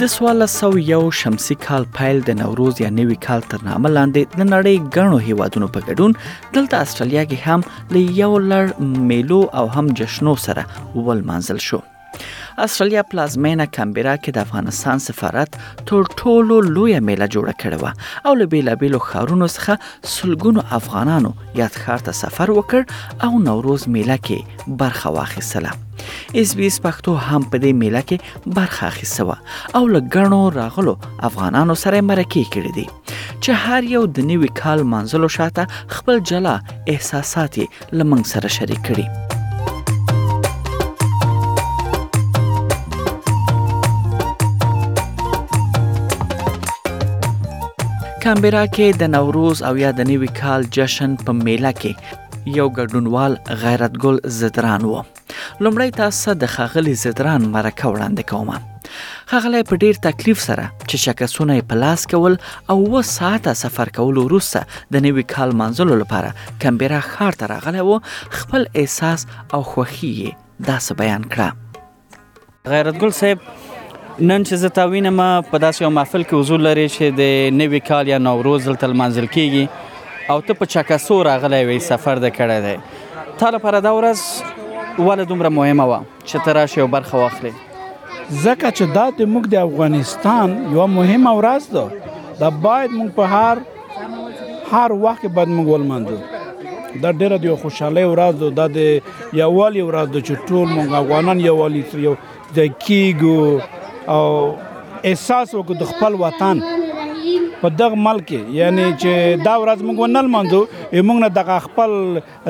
د 1401 شمسي کال پیل د نوروز یا نوي کال تر نامه لاندې د نړۍ غنو هیوادونو په ګډون دلته استرالیا کې هم له یو لړ میلو او هم جشنو سره ول منزل شو استرالیا پلازمینه کمبرا کې د افغانستان سفارت تر ټولو لوی میله جوړه کړې و او له بیلابیلو خارونو څخه سلګونو افغانانو یاد ښار ته سفر وکړ او نوروز میله کې برخه واخیستله اس بي اس پښتو هم په دې میله کې برخه اخیسته او لګڼو راغلو افغانانو سره مرکه کړې دي چې هر یو د نیوي کال منځلو شاته خپل جلا احساسات لمن سره شریک کړي کانبرا کې د نوروز او یا د نوي کال جشن په میله کې یو ګډونوال غیرت ګل زدران وو لومړی تاسو د خغلی زدران مرکه وړاندې کوم خغلی په ډیر تکلیف سره چې شکسونه په لاس کول او و ساعته سفر کول وروسته د نوي کال منځلو لپاره کمبرا ښار ته راغلی وو خپل احساس او خوخي داسې بیان کړه غیرت ګل صاحب نن چې زه تا وینم په داسې یو محفل کې حضور لري چې د نوي کال یا نوروز دلته لمانځل کیږي او ته په چکاسو راغلی وې سفر د کړی دی تا لپاره دا ورځ ولې دومره مهمه وه چې ته راشې او برخه واخلې ځکه چې دا د موږ د افغانستان یوه مهمه ورځ ده دا باید موږ په هر هر وخت باید موږ ولمانځو دا ډیره د خوشحالۍ ورځ ده دا د یووالي ورځ ده چې ټول موږ افغانان یووالي سره یو ځای کیږو او احساس وکړو د خپل وطن په دغه ملک یعنی چې دا ورځ موږ ونه لمانځو موږ نه دغه خپل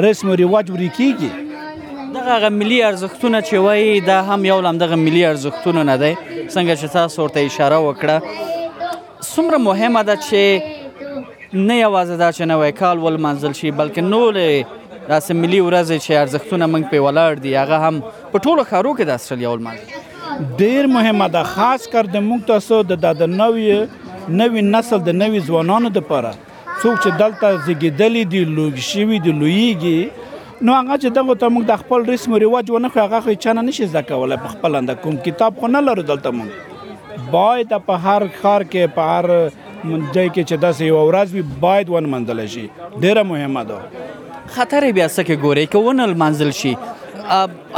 رسم او ریواج وري کیږي دغه ملي ارزښتونه چې وایي دا هم یو لم دغه ملي ارزښتونه نه دی څنګه چې تاسو ورته اشاره وکړه څومره مهمه ده چې نه یوازې دا چې نوی کال ولمانځل شي بلکې نورې داسې ملي ورځې چې ارزښتونه موږ پرې ولاړ دي هغه هم په ټولو ښارو کې د اسټرالیا ولمانځل ډېر مهمه ده خاص کر د موږ تاسو د د نوي نوي نسل د نوي ځوانانو لپاره څوک چې دلته زیږیدلې دي لوګ شوی دي لویږي نو هغه چې دغه ته موږ د خپل رسم او رواج ونه خو هغه خو چانه نشي زکوله په خپل اند کوم کتاب خو نه لرو دلته موږ باید په هر کار کې په هر ځای کې چې داسې یو ورځ وي باید ون منځل شي ډیره مهمه ده خطر بیا څه کې ګوري کې ون منځل شي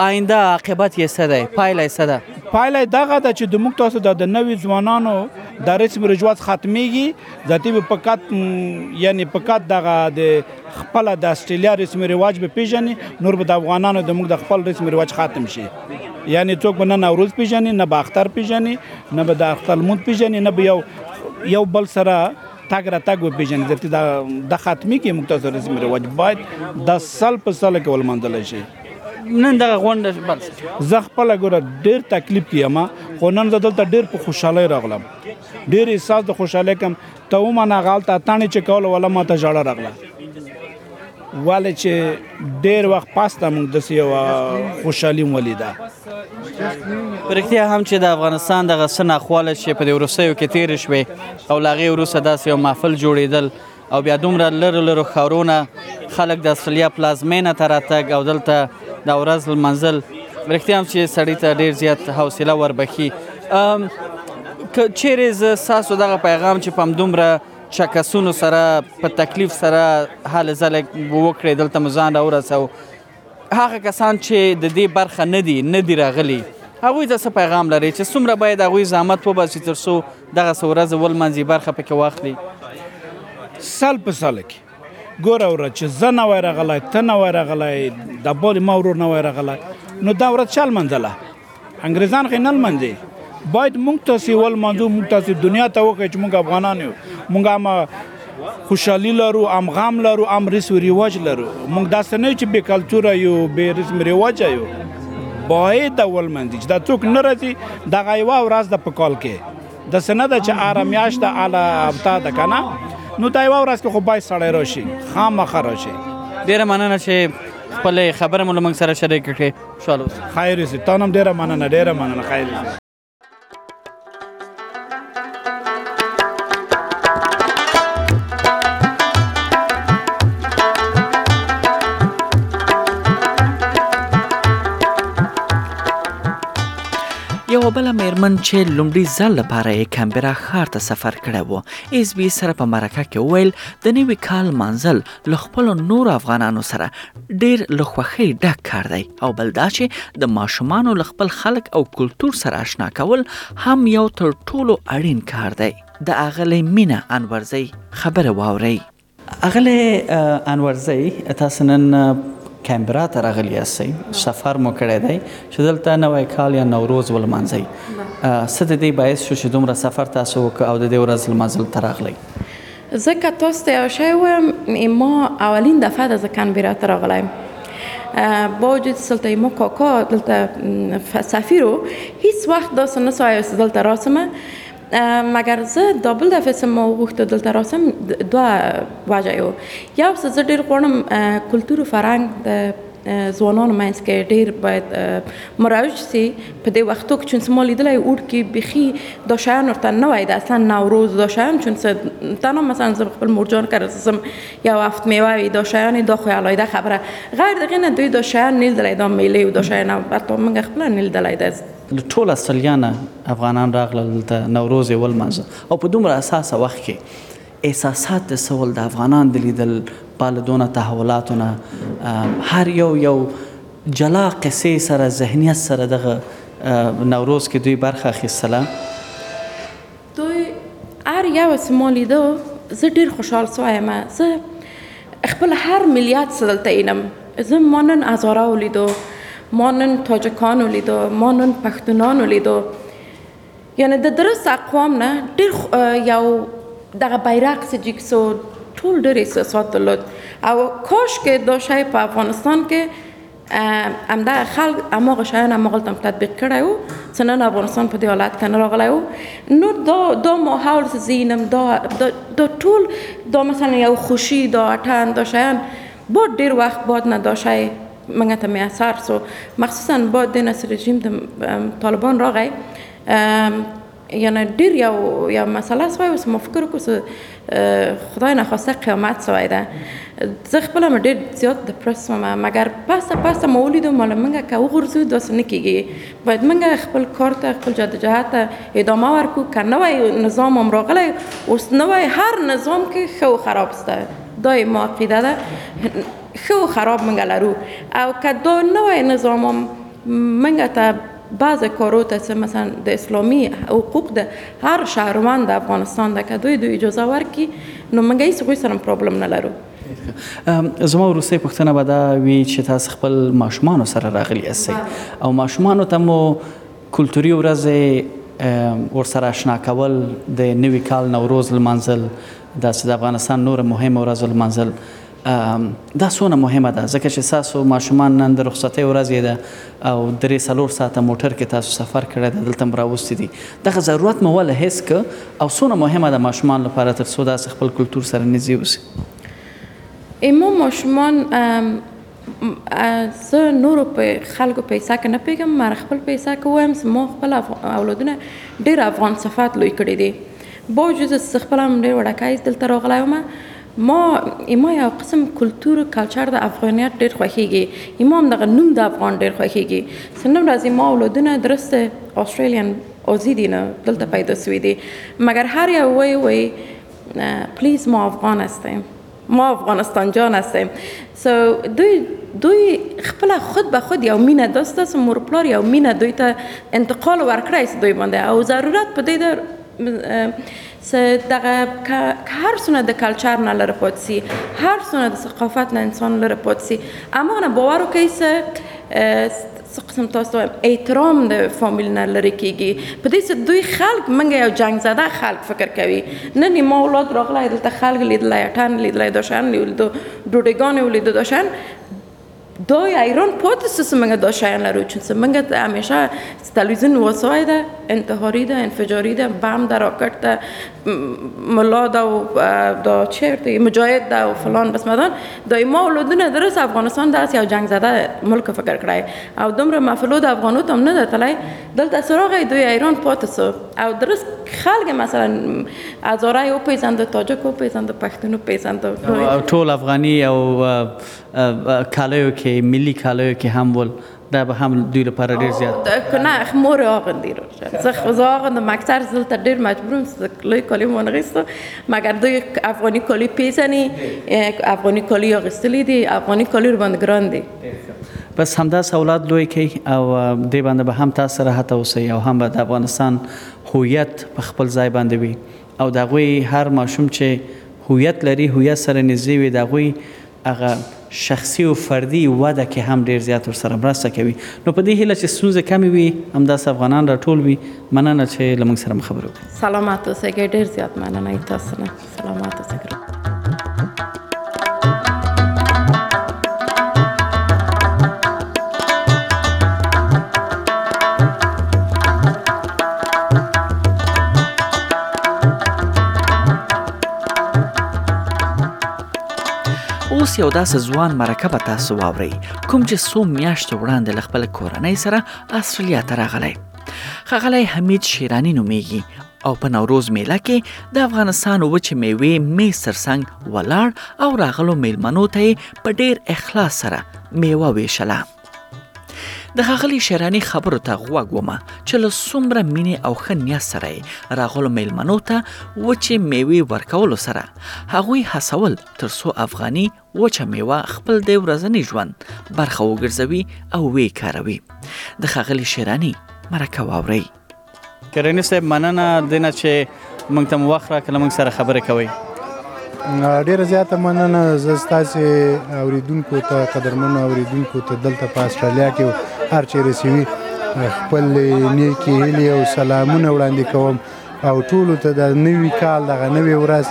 آینده عاقبت یې څه دی پایله یې څه ده پایله دغه ده چې د موږ تاسو د نوي ځوانانو د رسم رجواز ختميږي ذاتي به فقط یعنی فقط دغه د خپل د استرالیا رسم رواج به پیژني نور به د افغانانو د موږ د خپل رسم رواج خاتم شي یعنی څوک به نه نوروز پیژني نه به اختر پیژني نه به د اختر مون پیژني نه به یو یو بل سره تګ را تګ و پیژني ځکه دا د خاتمي کې موږ تاسو رسم رواج باید د سل په سل کې ولمنځل شي نن دغه غونډه بس زه خپل ګوره ډیر تکلیف کیمه خو نن زه دلته ډیر په خوشحالي راغلم ډیر احساس د خوشاله کم ته و منا غالت اتانی چې کول ولا ما ته جړه راغله والي چې ډیر وخت پاسته موږ د سیو خوشحالي ولیدا پرختیا هم چې د افغانستان د غسن اخواله چې په ورسېو کې تیر شوي او لاغه ورسه داسې یو محفل جوړیدل او بیا دومره لرو لرو ښارونه خلک د استرالیا پلازمینه ته راتګ او دلته د ورځ لمنځل رښتیا هم چې سړی ته ډیر زیات حوصله وربخي که چیرې زه ساسو دغه پیغام چې پم دومره چکسونو سره په تکلیف سره حل زله وکړې دلته مزان را ورسو هغه کسان چې د دې برخه نه دي نه دي راغلي هغوی ته څه پیغام لري چې څومره باید هغوی زحمت وباسي تر څو دغه څه ورځ ولمانځي برخه پکې واخلي سل په سل کې ګوره وره چې زه نه وای راغلی ته نه وای راغلی د بولې ما ورور نه وای راغلی نو دا ورځ چا لمانځله انګریزان خې نن منځي باید موږ تاسو ول منځو موږ تاسو دنیا ته وکړو چې موږ افغانان یو موږ هم خوشحالي لرو ام غام لرو ام رسم رواج لرو موږ داسې نه چې به کلچر یو به رسم رواج یو باید اول منځي چې دا څوک نه راځي دغه یو ورځ د پکال کې د سنه د چې آرام یاش د اعلی ابتا د کنه نو دا یو ورځ کې خو بای سړی راشي خامخ راشي ډیره مننه چې خپل خبره مو لمن سره شریک کړې خوشاله اوسئ خیر اوسئ تا هم ډیره مننه ډیره مننه خیر اوسئ یو بل مېرمن چې لومړي ځل لپاره یې کمبرا ښار ته سفر کړی و ایس بي سره په مرکه کې ویل د نوي کال منزل له خپل نور افغانانو سره ډیر له خوخي ډک کار دی او بل دا چې د ماشومان له خپل خلک او کلچر سره آشنا کول هم یو تر ټولو اړین کار دی د اغلې مینا انورزی خبره واوري اغلې انورزی تاسو نن کیمبرا ته راغلی یاست سفر مو کړی دی چې دلته نوې کال یا نوروز ولمانځي څه د دې باعث شو چې دومره سفر تاسو وکړ او د دې ورځ لمانځل تراغلی زه که تاسو ته یو شی ووایم، ما اولین دفعه ده زه کنبیرا ته راغلی یم، با وجود چې دلته زما کاکا دلته سفیر و، هیڅ وخت داسې نه سوی وو چې دلته راسم، مګر زه دا بل دفعه چې ما وغوښتل دلته راسم دوه وجه یې وو، یو څه زه ډېر غواړم کلتور و فرهنګ د، ځوانانو منځ کې ډیر باید مروج سي په دې وختو کې چې ما لیدلی اوډ کې بخي دا شیان ورته نه وای د اصلا نوروز دا شیان چون څه تنها مثلا زه خپل مورجان کړل سم یو هفت میوه وی دا شیان دا خو علایده خبره غیر دغه نه دوی دا شیان نیل دلی دا میله او دا شیان حتی موږ خپل نیل دلی د ټول استرالیانه افغانان راغلل دلته نوروز ول مازه او په دومره اساسه وخت کې احساسات د څه ول د افغانان د لیدل پاله دونه تحولاتو نه هر یو یو جلا قصې سره ذهنیت سره دغه نوروز کې دوی برخه اخیستله. دوی هر یو چې ما لیده زه ډیر خوشحال سوایم زه خپل هر ملیت څخه دلته اینم زه ما نن هزاره ولیدو ما نن تاجکان ولیدو ما نن پښتونان ولیدو یعنی د درس اقوام نه ډیر یو دغه بیرق چې جیکسو ټول ډیر احساسات درلود او کاش که دا شی په افغانستان کې امده خلق اماغه شیان اماغه تم تطبیق کړی و چې نن افغانستان په دې حالت کنه راغلی و نو دا دا ماحول زینم دا دا ټول دا مثلا یو خوشی دا اټن دا شیان با ډیر وخت باد نه دا شی منګه ته میسر سو مخصوصا بعد دین چې رژیم د طالبان راغی یعنی ډیر یو یو مسله سوی اوس ما فکر وکړو چې خدای نخواسته قیامت سوی ده زه خپل هم ډیر زیات دپرس سوم مګر پس پس ما ولیدو مال منګه که وغورځو داسې نه کیږي باید منګه خپل کار ته خپل جدوجهد ته ادامه ورکو که نوی نظام هم راغلی اوس نوی هر نظام که ښه و خراب سته دا ما عقیده ده ښه او خراب موږ لرو او که دا نوی نظام هم موږ ته بعض کارو ته څه مثلا د اسلامی حقوق ده هر شهروند افغانستان ده که دوی دوی اجازه ورکی نو موږ هیڅ غوی سره پرابلم نه لرو زما وروستۍ پوښتنه به دا وي چې تاسو خپل ماشومان سره راغلي یاست او ماشومان ته مو کلتوري ورځې ورسره آشنا کول د نوي کال نوروز لمانځل داسې د افغانستان نور مهم ورځو لمانځل دا څونه مهمه ده ځکه چې تاسو ماشومان نن د رخصتۍ ورځ یې ده او درې څلور ساعته موټر کې تاسو سفر کړی دی دلته مو راوستي دي دغه ضرورت مو ولې حس که او څونه مهمه ده ماشومان لپاره تر څو داسې خپل کلتور سره نږدې اوسي اما ماشومان زه نورو په خلکو په حصه کې نه پیږم مر خپل په حصه کې وایم ما خپل اولادونه ډیر افغان صفات لوی کړی دی باوجود خپل هم ډیر وړکای دلته راغلی وم ما اما یو قسم کلتور کلچر د افغانیت ډیر خوښیږي اما هم دغه نوم د افغان ډیر خوښیږي سنن راځي ما اولادونه درست استرالیان اوزی دي نه دلته پیدا سوي دي مګر هر یو وای وای پلیز ما افغان هستیم ما افغانستان جان هستیم سو دوی دوی خپل خود به خود یو مینه داسته سو مور پلار یو مینه دوی ته انتقال ورکړای دوی باندې او ضرورت په دې څه دغه که هر څونه د کلچر نه لره پاتې سي هر څونه د ثقافت نه انسان لره پاتې سي هماغه باور وکړئ څه څه قسم تاسو وایم احترام د فامیل نه لري کیږي په دې څه دوی خلک منګه یو جنگ زده خلک فکر کوي نن ما اولاد راغلی دلته خلک لیدلی اټن لیدلی داشن لیدو ډوډګان ولیدو داشن دا ایران پاتې سو چې موږ دا شیان لرو چون چې موږ ته همیشه تلویزیون وسای ده انتحاری ده انفجاری ده بم ده راکټ ده ملا ده و دا چرته مجاهد ده و فلان بس مدان دا ما اولادونه درس افغانستان ده یا جنگ زده ملک فکر کړای او دومره مفلود افغانو تم نه دتلای دلته سراغ دوی ایران پاتې سو او درس خلک مثلا ازاره او پیسند تاجک او پیسند پښتون او پیسند ټول افغانی او کالیو کې ملي کالیو کې هم ول دا به هم دوی لپاره ډیر زیات کنه مور آغندی رو زه خو آغند مکتر زل تر ډیر مجبورم زه کلی کلی مون غیستو مگر دوی افغانی کلی پیزنی افغانی کلی غیستلی دی افغانی کلی رو بند گران دی بس همدا اولاد لوی کی او دی باندې به هم تاسو راحت اوسئ او هم به د افغانستان هویت په خپل ځای باندې وي او د هغوی هر ماشوم چې هویت لري، هویت سره نږدې وي، د هغوی هغه شخصي او فردي وده کې هم ډېر زیات ورسره مرسته کوي. نو په دې هیله چې ستونزې کمې وي، همداسې افغانان راټول وي. مننه چې له موږ سره مو خبرې وکړې. سلامت اوسیږئ ډیر زیات مننه تاسو نه سلامت اوسیږئ. اوس یو داسې ځوان مرکه به تاسو واورئ کوم چې څو میاشتو وړاندې له خپل کورنۍ سره استرالیا ته راغلی ښاغلی حمید شیرانی نومیږي او په نوروز میله کې د افغانستان وچې میوې میز ترڅنګ ولاړ او راغلو میلمنو ته په ډیر اخلاص سره میوه ویشله د غغلی شیرانی خبرو ته غوږ ومه چې له څومره مینې او ښه نیت سره راغلو میلمنو ته وچې میوې ورکولو سره هغوی هڅول تر څو افغاني وچه میوه خپل د ورځني ژوند برخه وګرځوي او وی کاروي د غغلی شیرانی مرکه واوري کرنی صاحب مننه دنه چې مونږ ته وخت راکړه مونږ سره خبرې کوي ډیره زیاته مننه زه ستاسو اوریدونکو ته قدرمن اوریدونکو ته دلته په استرالیا کې هر چیرې سوي خپل نیکی هیلې او سلامونه وړاندې کوم او ټولو ته د نوي کال دغه نوې ورځ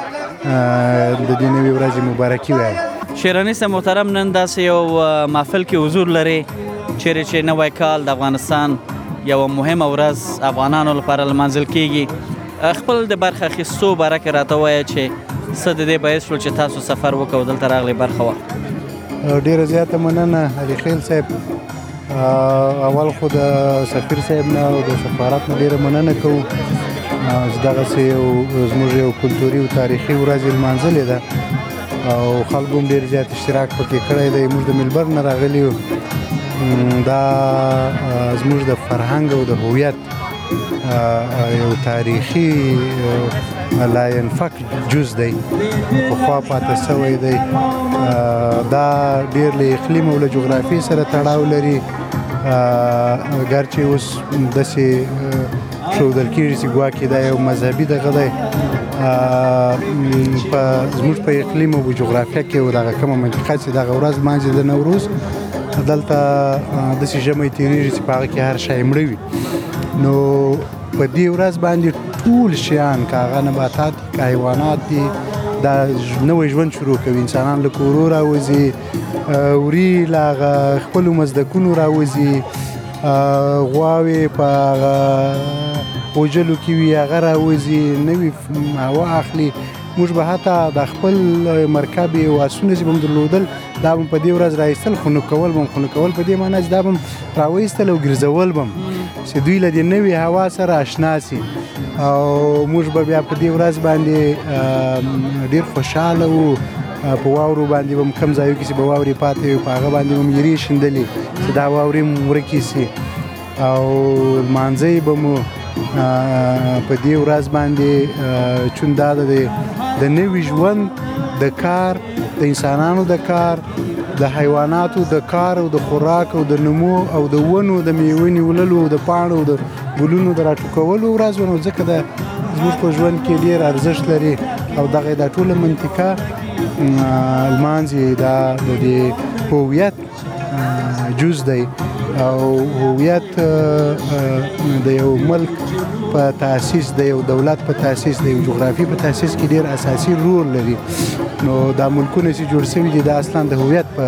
د دې نوې ورځې مبارکي وایم شیرانی صاحب محترم نن داسې یو محفل کې حضور لري چیرې چې نوی کال د افغانستان یو مهمه ورځ افغانانو لپاره لمانځل کیږي خپل د برخه خستو برکه راته وایي چې څه د دې باعث شول چې تاسو سفر وکړو دلته راغلی برخه وه ډیره زیاته مننه علي خیل صاحب اول خو د سفیر صاحب نه او د سفارت نه ډیره مننه کوو دغه سه یو زموږ یو کلتوري او تاریخي ورځ لمانځلې ده او خلکو هم ډیر زیات اشتراک پکې کړی دی موږ د ملبرن راغلی یو دا زموږ د فرهنګ او د هویت یو تاریخي لا ينفک جز دی په خوا پاتې سوی دی دا ډیر له اقلیم او له جغرافي سره تړاو لري ګرچې اوس داسې ښودل کېږي چې ګواکې دا یو مذهبي دغه دی په زموږ په اقلیم او جغرافیه کې او دغه کومه منطقه چې دغه ورځ مانځي د نوروز دلته د سې ژمې تیریږي چې په هغه کې هر شی مړ وي نو په دې ورځ باندې ټول شیان کاغه نباتات حیوانات دي دا نوې ژوند شروع کوي انسانان له کورو راوځي وري لاغه خپل مزدکونو راوځي غواوې په هغه اوجلو کې وي هغه راوځي نوې هوا اخلي موږ به حتی د خپل مرکب او اسونه چې به درلودل دا به په دې ورځ راایستل خو نو کول به خو نو کول په دې معنی چې دا به راوایستل او ګرځول به چې دوی له دې نوې هوا سره آشنا سي او موږ به بیا په دې ورځ باندې ډیر خوشاله وو په واورو باندې هم کم ځایو کې چې به واورې پاتې وي په هغه باندې هم یرې شیندلې چې دا واورې هم ورکې سي او لمانځی به مو په دې ورځ باندې چون دا د د نوي ژوند د کار د انسانانو د کار د حیواناتو د کار او د خوراک او د نمو او د ونو د میوې نیولو او د پاڼو د ګلونو د راټوکولو ورځ ونه ځکه د زموږ په ژوند کې ډیر ارزښت لري او دغه د ټوله منطقه المانځي دا د دې هویت جز دی او هویت د یو ملک په تاسیس د یو دولت په تاسیس د یو جغرافي په تاسیس کې ډیر اساسي رول لري نو دا ملکونه چې جوړ شوي دي دا اصلا د هویت په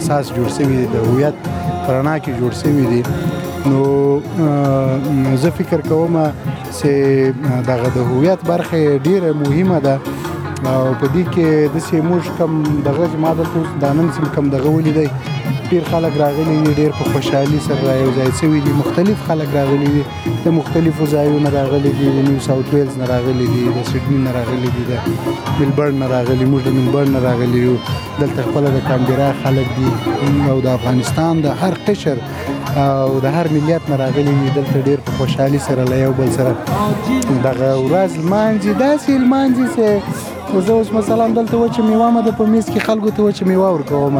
اساس جوړ شوي دي د هویت په رڼا کې جوړ شوي دي نو زه فکر کوم چې دغه د هویت برخه ډیره مهمه ده او په دې کې د سیموج کم دغه جما د توس دانن سم کم دغه ولې دی ډیر خلک راغلي دي ډیر په خوشحالي سره یو ځای شوي دي مختلف خلک راغلي دي د مختلفو ځایونو نه راغلي دي د نیو ساوت ویلز نه راغلي دي د سیدنی نه راغلي دي د ملبورن نه راغلي موږ د ملبورن نه راغلي یو دلته خپل د کانبرا خلک دي او د افغانستان د هر قشر او د هر ملیت نه راغلي وي دلته ډېر په خوشحالي سره له یو بل سره دغه ورځ لمانځي داسې لمانځي چې زه اوس مثلا دلته و چې میوه مده په میز کې خلکو ته و چې میوه ورکوم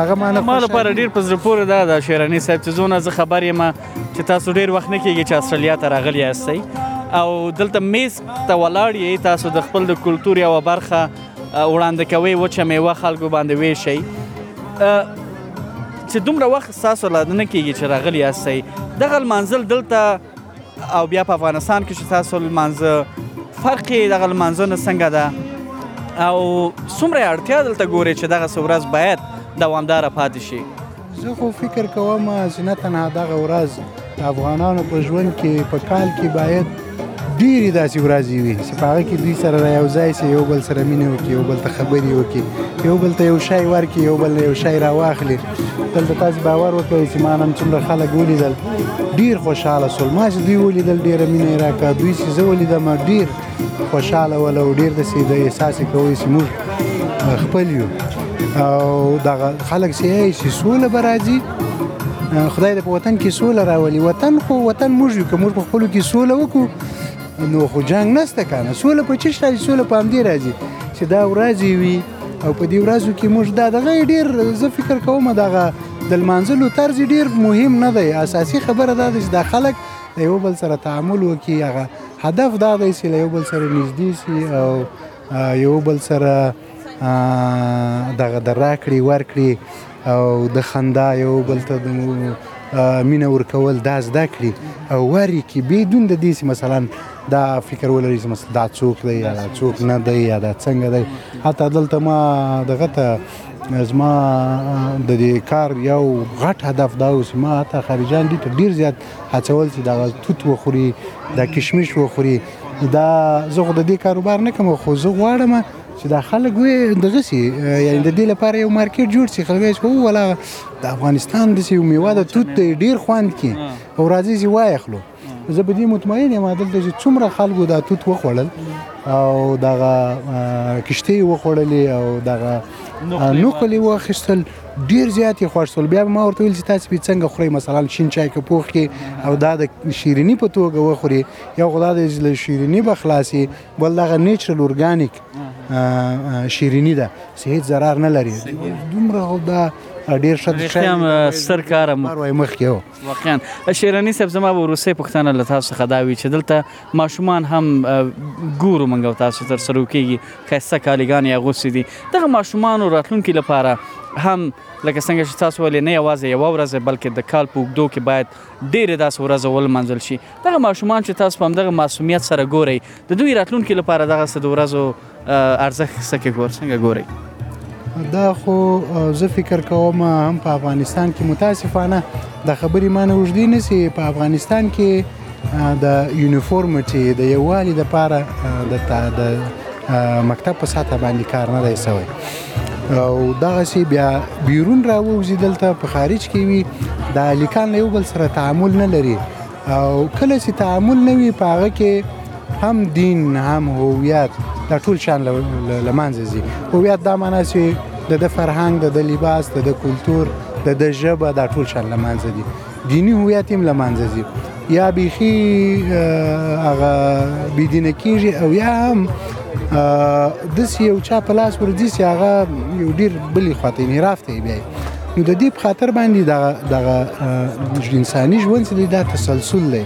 هغه ما نه ما لپاره ډیر په زړه پورې ده د شیرانی صاحب چې زونه زه خبر یم چې تاسو ډیر وخت نه کیږي چې استرالیا ته راغلی یاستئ او دلته میز ته ولاړ یې تاسو د خپل د کلتور یو برخه وړاندې کوي وچه میوه خلکو باندې ویشي چې دومره وخت تاسو لا نه کیږي چې راغلی یاستئ دغه منزل دلته او بیا په افغانستان کې چې تاسو منزل فرق دغه منزل نه څنګه ده او څومره اړتیا دلته ګوري چې دغه سورز باید دوامدار پاتې شي زه خو فکر کوم چې نه تنها دغه ورځ د افغانانو په ژوند کې په کال کې باید ډېری داسې ورځې وي چې په هغه کې دوی سره را یو ځای سي یو بل سره مینه وکړي یو بل ته خبرې وکړي یو بل ته یو شی ورکړي یو بل یو شی راواخلي دلته تاسو باور وکړئ چې ما نن څومره خلک ولیدل ډېر خوشحاله شول ما چې دوی ولیدل ډېره مینه یې راکړه دوی چې زه ولیدم ډېر خوشاله ول او ډیر د سي د احساس کوي چې موږ خپل یو او دا خلک چې یې چې سوله برازي خدای دې په وطن کې سوله راولي وطن خو وطن موږ یو که موږ په خپل کې سوله وکړو نو خو جنگ نسته کنه سوله په چش راځي سوله په همدې راځي چې دا ورځي وي او په دې ورځو کې موږ دا دغه ډیر زه فکر کوم دغه د لمانځلو طرز ډیر مهم نه دی اساسي خبره دا ده چې دا خلک له یو بل سره تعامل وکړي هغه هدف دا دی چې له یو بل سره نږدې شي او یو بل سره دغه د راکړې ورکړې او د خندا یو بل ته د مینه ورکول دا زده کړي او وری کې بدون د دې مثلا دا فکر ولري چې مثلا دا څوک دی یا دا څوک نه دی یا دا څنګه دی حتی دلته ما دغه ته زما د دې کار یو غټ هدف دا اوس ما ته خارجان دي ته ډیر زیات هڅول چې دا توت وخوري دا کشمش وخوري دا زه خو د دې کاروبار نه کوم خو زه غواړم چې دا خلک وي دغه سي یعنی د دې لپاره یو مارکیټ جوړ شي خلک یې کوو ولا د افغانستان د سي میوه د توت ډیر خوند کی او راځي چې وای خلو زه به دې مطمئن یم دلته چې څومره خلکو دا توت وخوړل او دغه کشته وخوړلې او دغه نوکلې واخیستل ډیر زیات یې خوښ شول بیا به ما ورته ویل چې تاسو به څنګه خورئ مثلا شین چای که پوخ کې او دا د شیرینی په توګه وخوري یو خدا د له شیرینی به خلاصي بل دغه نیچرل اورګانیک شیرینی ده چې هیڅ ضرر نه لري دومره دا ډیر ښه رښتیا ستر کارم وای مخ کې واقعا شیرانی صاحب زما به روسي پښتنه لته څخه دا وی چې دلته ماشومان هم ګورو موږ او تاسو تر سره کېږي ښایسته کالیګانې یې اغوستي دي دغه ماشومانو راتلونکي لپاره هم لکه څنګه چې تاسو ولې نه یوازې یو ورځ بلکې د کال په اوږدو کې باید ډېرې داسې ورځې ولمانځل شي دغه ماشومان چې تاسو په همدغه معصومیت سره ګورئ د دوی راتلونکي لپاره دغسې د ورځو ارزښت څه کې ګور څنګه ګورئ دا خو زه فکر کوم هم په افغانستان کې متاسفانه د خبرې معنی وجدي نه سي په افغانستان کې د یونیفورمټي د یووالي د پاره د مکتب په ساته باندې کار نه دی سوی او دغه سی بیا بیرون راووزي دلته په خارج کې وي د الیکان له یو بل سره تعامل نه لري او کله چې تعامل نه وي په هغه کې هم دین هم هویت دا ټول شان له منځه ځي هویت دا معنی چې د د فرهنګ د د لباس د د کلتور د د ژبه دا ټول شان له منځه دي دینی هویت هم له منځه ځي یا بیخي هغه بيدینه کیږي او یا هم د یو چا په لاس ورځي چې هغه یو ډیر بلی خواته انحراف ته بیایي نو د دې په خاطر باندې دغه دغه انساني ژوند چې دی دا تسلسل دی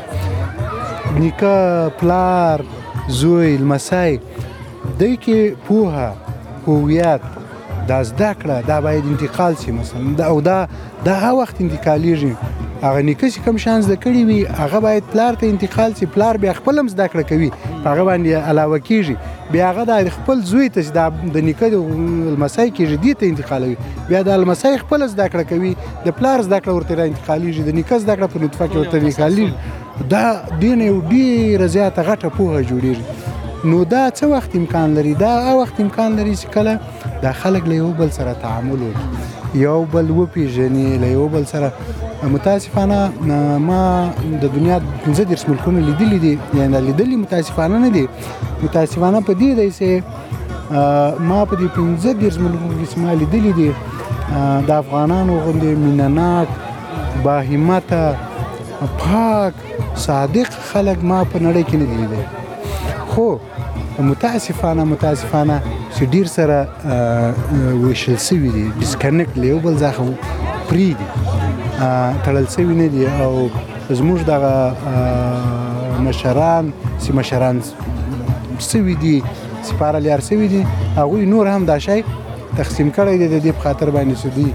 نیکه پلار زوی لمسی دی کې پوهه هویت دا زده کړه دا باید انتقال شي مثلا دا او دا دا هغه وخت انتقالیږي هغه نیکه چې کوم شان زده کړی وي هغه باید پلار ته انتقال شي پلار بیا خپل هم زده کړه کوي هغه باندې علاوه کیږي بیا هغه د خپل زوی ته چې د د نیکه د لمسی کېږي دې ته انتقالوي بیا د لمسی خپله زده کړه کوي د پلار زده کړه ورته راانتقالېږي د نیکه زده کړه په نطفه کې ورته انتقالېږي دا دې نه یو ډېره زیاته غټه پوهه جوړېږي نو دا څه وخت امکان لري دا هغه وخت امکان لري چې کله دا خلک له یو بل سره تعامل وکړي یو بل وپېژني له یو بل سره متاسفانه ما د دنیا پنځه دېرش ملکونه لیدلي دي یعنې دا لیدلي متاسفانه نه دي متاسفانه په دې دی چې ما په دې 15 دیرز ملکو کې سما لیدلې دي د افغانانو غوندې مینناک با همت پاک صادق خلک ما په نړۍ کې نه دي لیدلي خو متاسفانه متاسفانه چې ډیر سره ویشل سوي دي ډیسکنیکټ لیو بل ځخه پری دي تړل سوي نه دي او زموږ دغه مشران چې مشران سوي دي سپارل یار سوي دي هغوی نور هم دا شی تقسیم کړی دی د دې په خاطر باندې چې دوی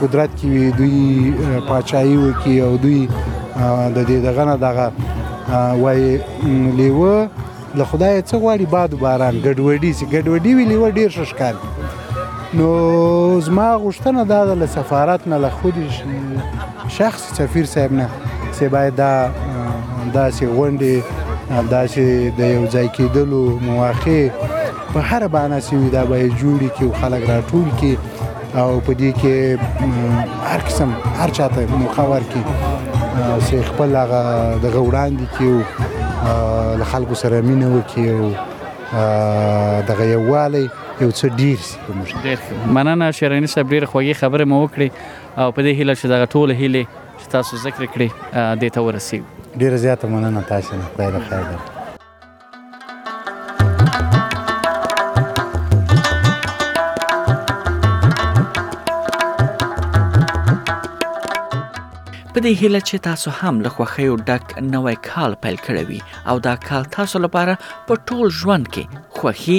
قدرت کې وي دوی پاچاهي وکړي او دوی د دې دغه نه دغه وایي لیوه له خدای څه غواړي باد باران ګډوډي سي ګډوډي وی لیوه ډیر ششکار نو زما غوښتنه دا ده له سفارت نه له خودي شخص سفیر صاحب نه چې باید دا داسې غونډې داسې د یو ځای کېدلو مواقع په هر بانه چې وي دا به یې جوړي کړي او خلک راټول کړي او په دې کې هر قسم هر چا ته موقع ورکړي چې خپل هغه دغه وړاندې کړي او له خلکو سره مینه وکړي او دغه یووالی یو څه ډیر سي مننه شیرانی صاحب ډیر خوږی خبره مو وکړي او په دې هیله چې دغه ټولې هیلې چې تاسو ذکر کړې دې ته ورسیږو. ډېره زیاته مننه تاسو نه خدای د خیر درکړي. په دې هیله چې تاسو هم له خوښیو ډک نوی کال پیل کړی وي او دا کال تاسو لپاره په ټول ژوند کې خوښي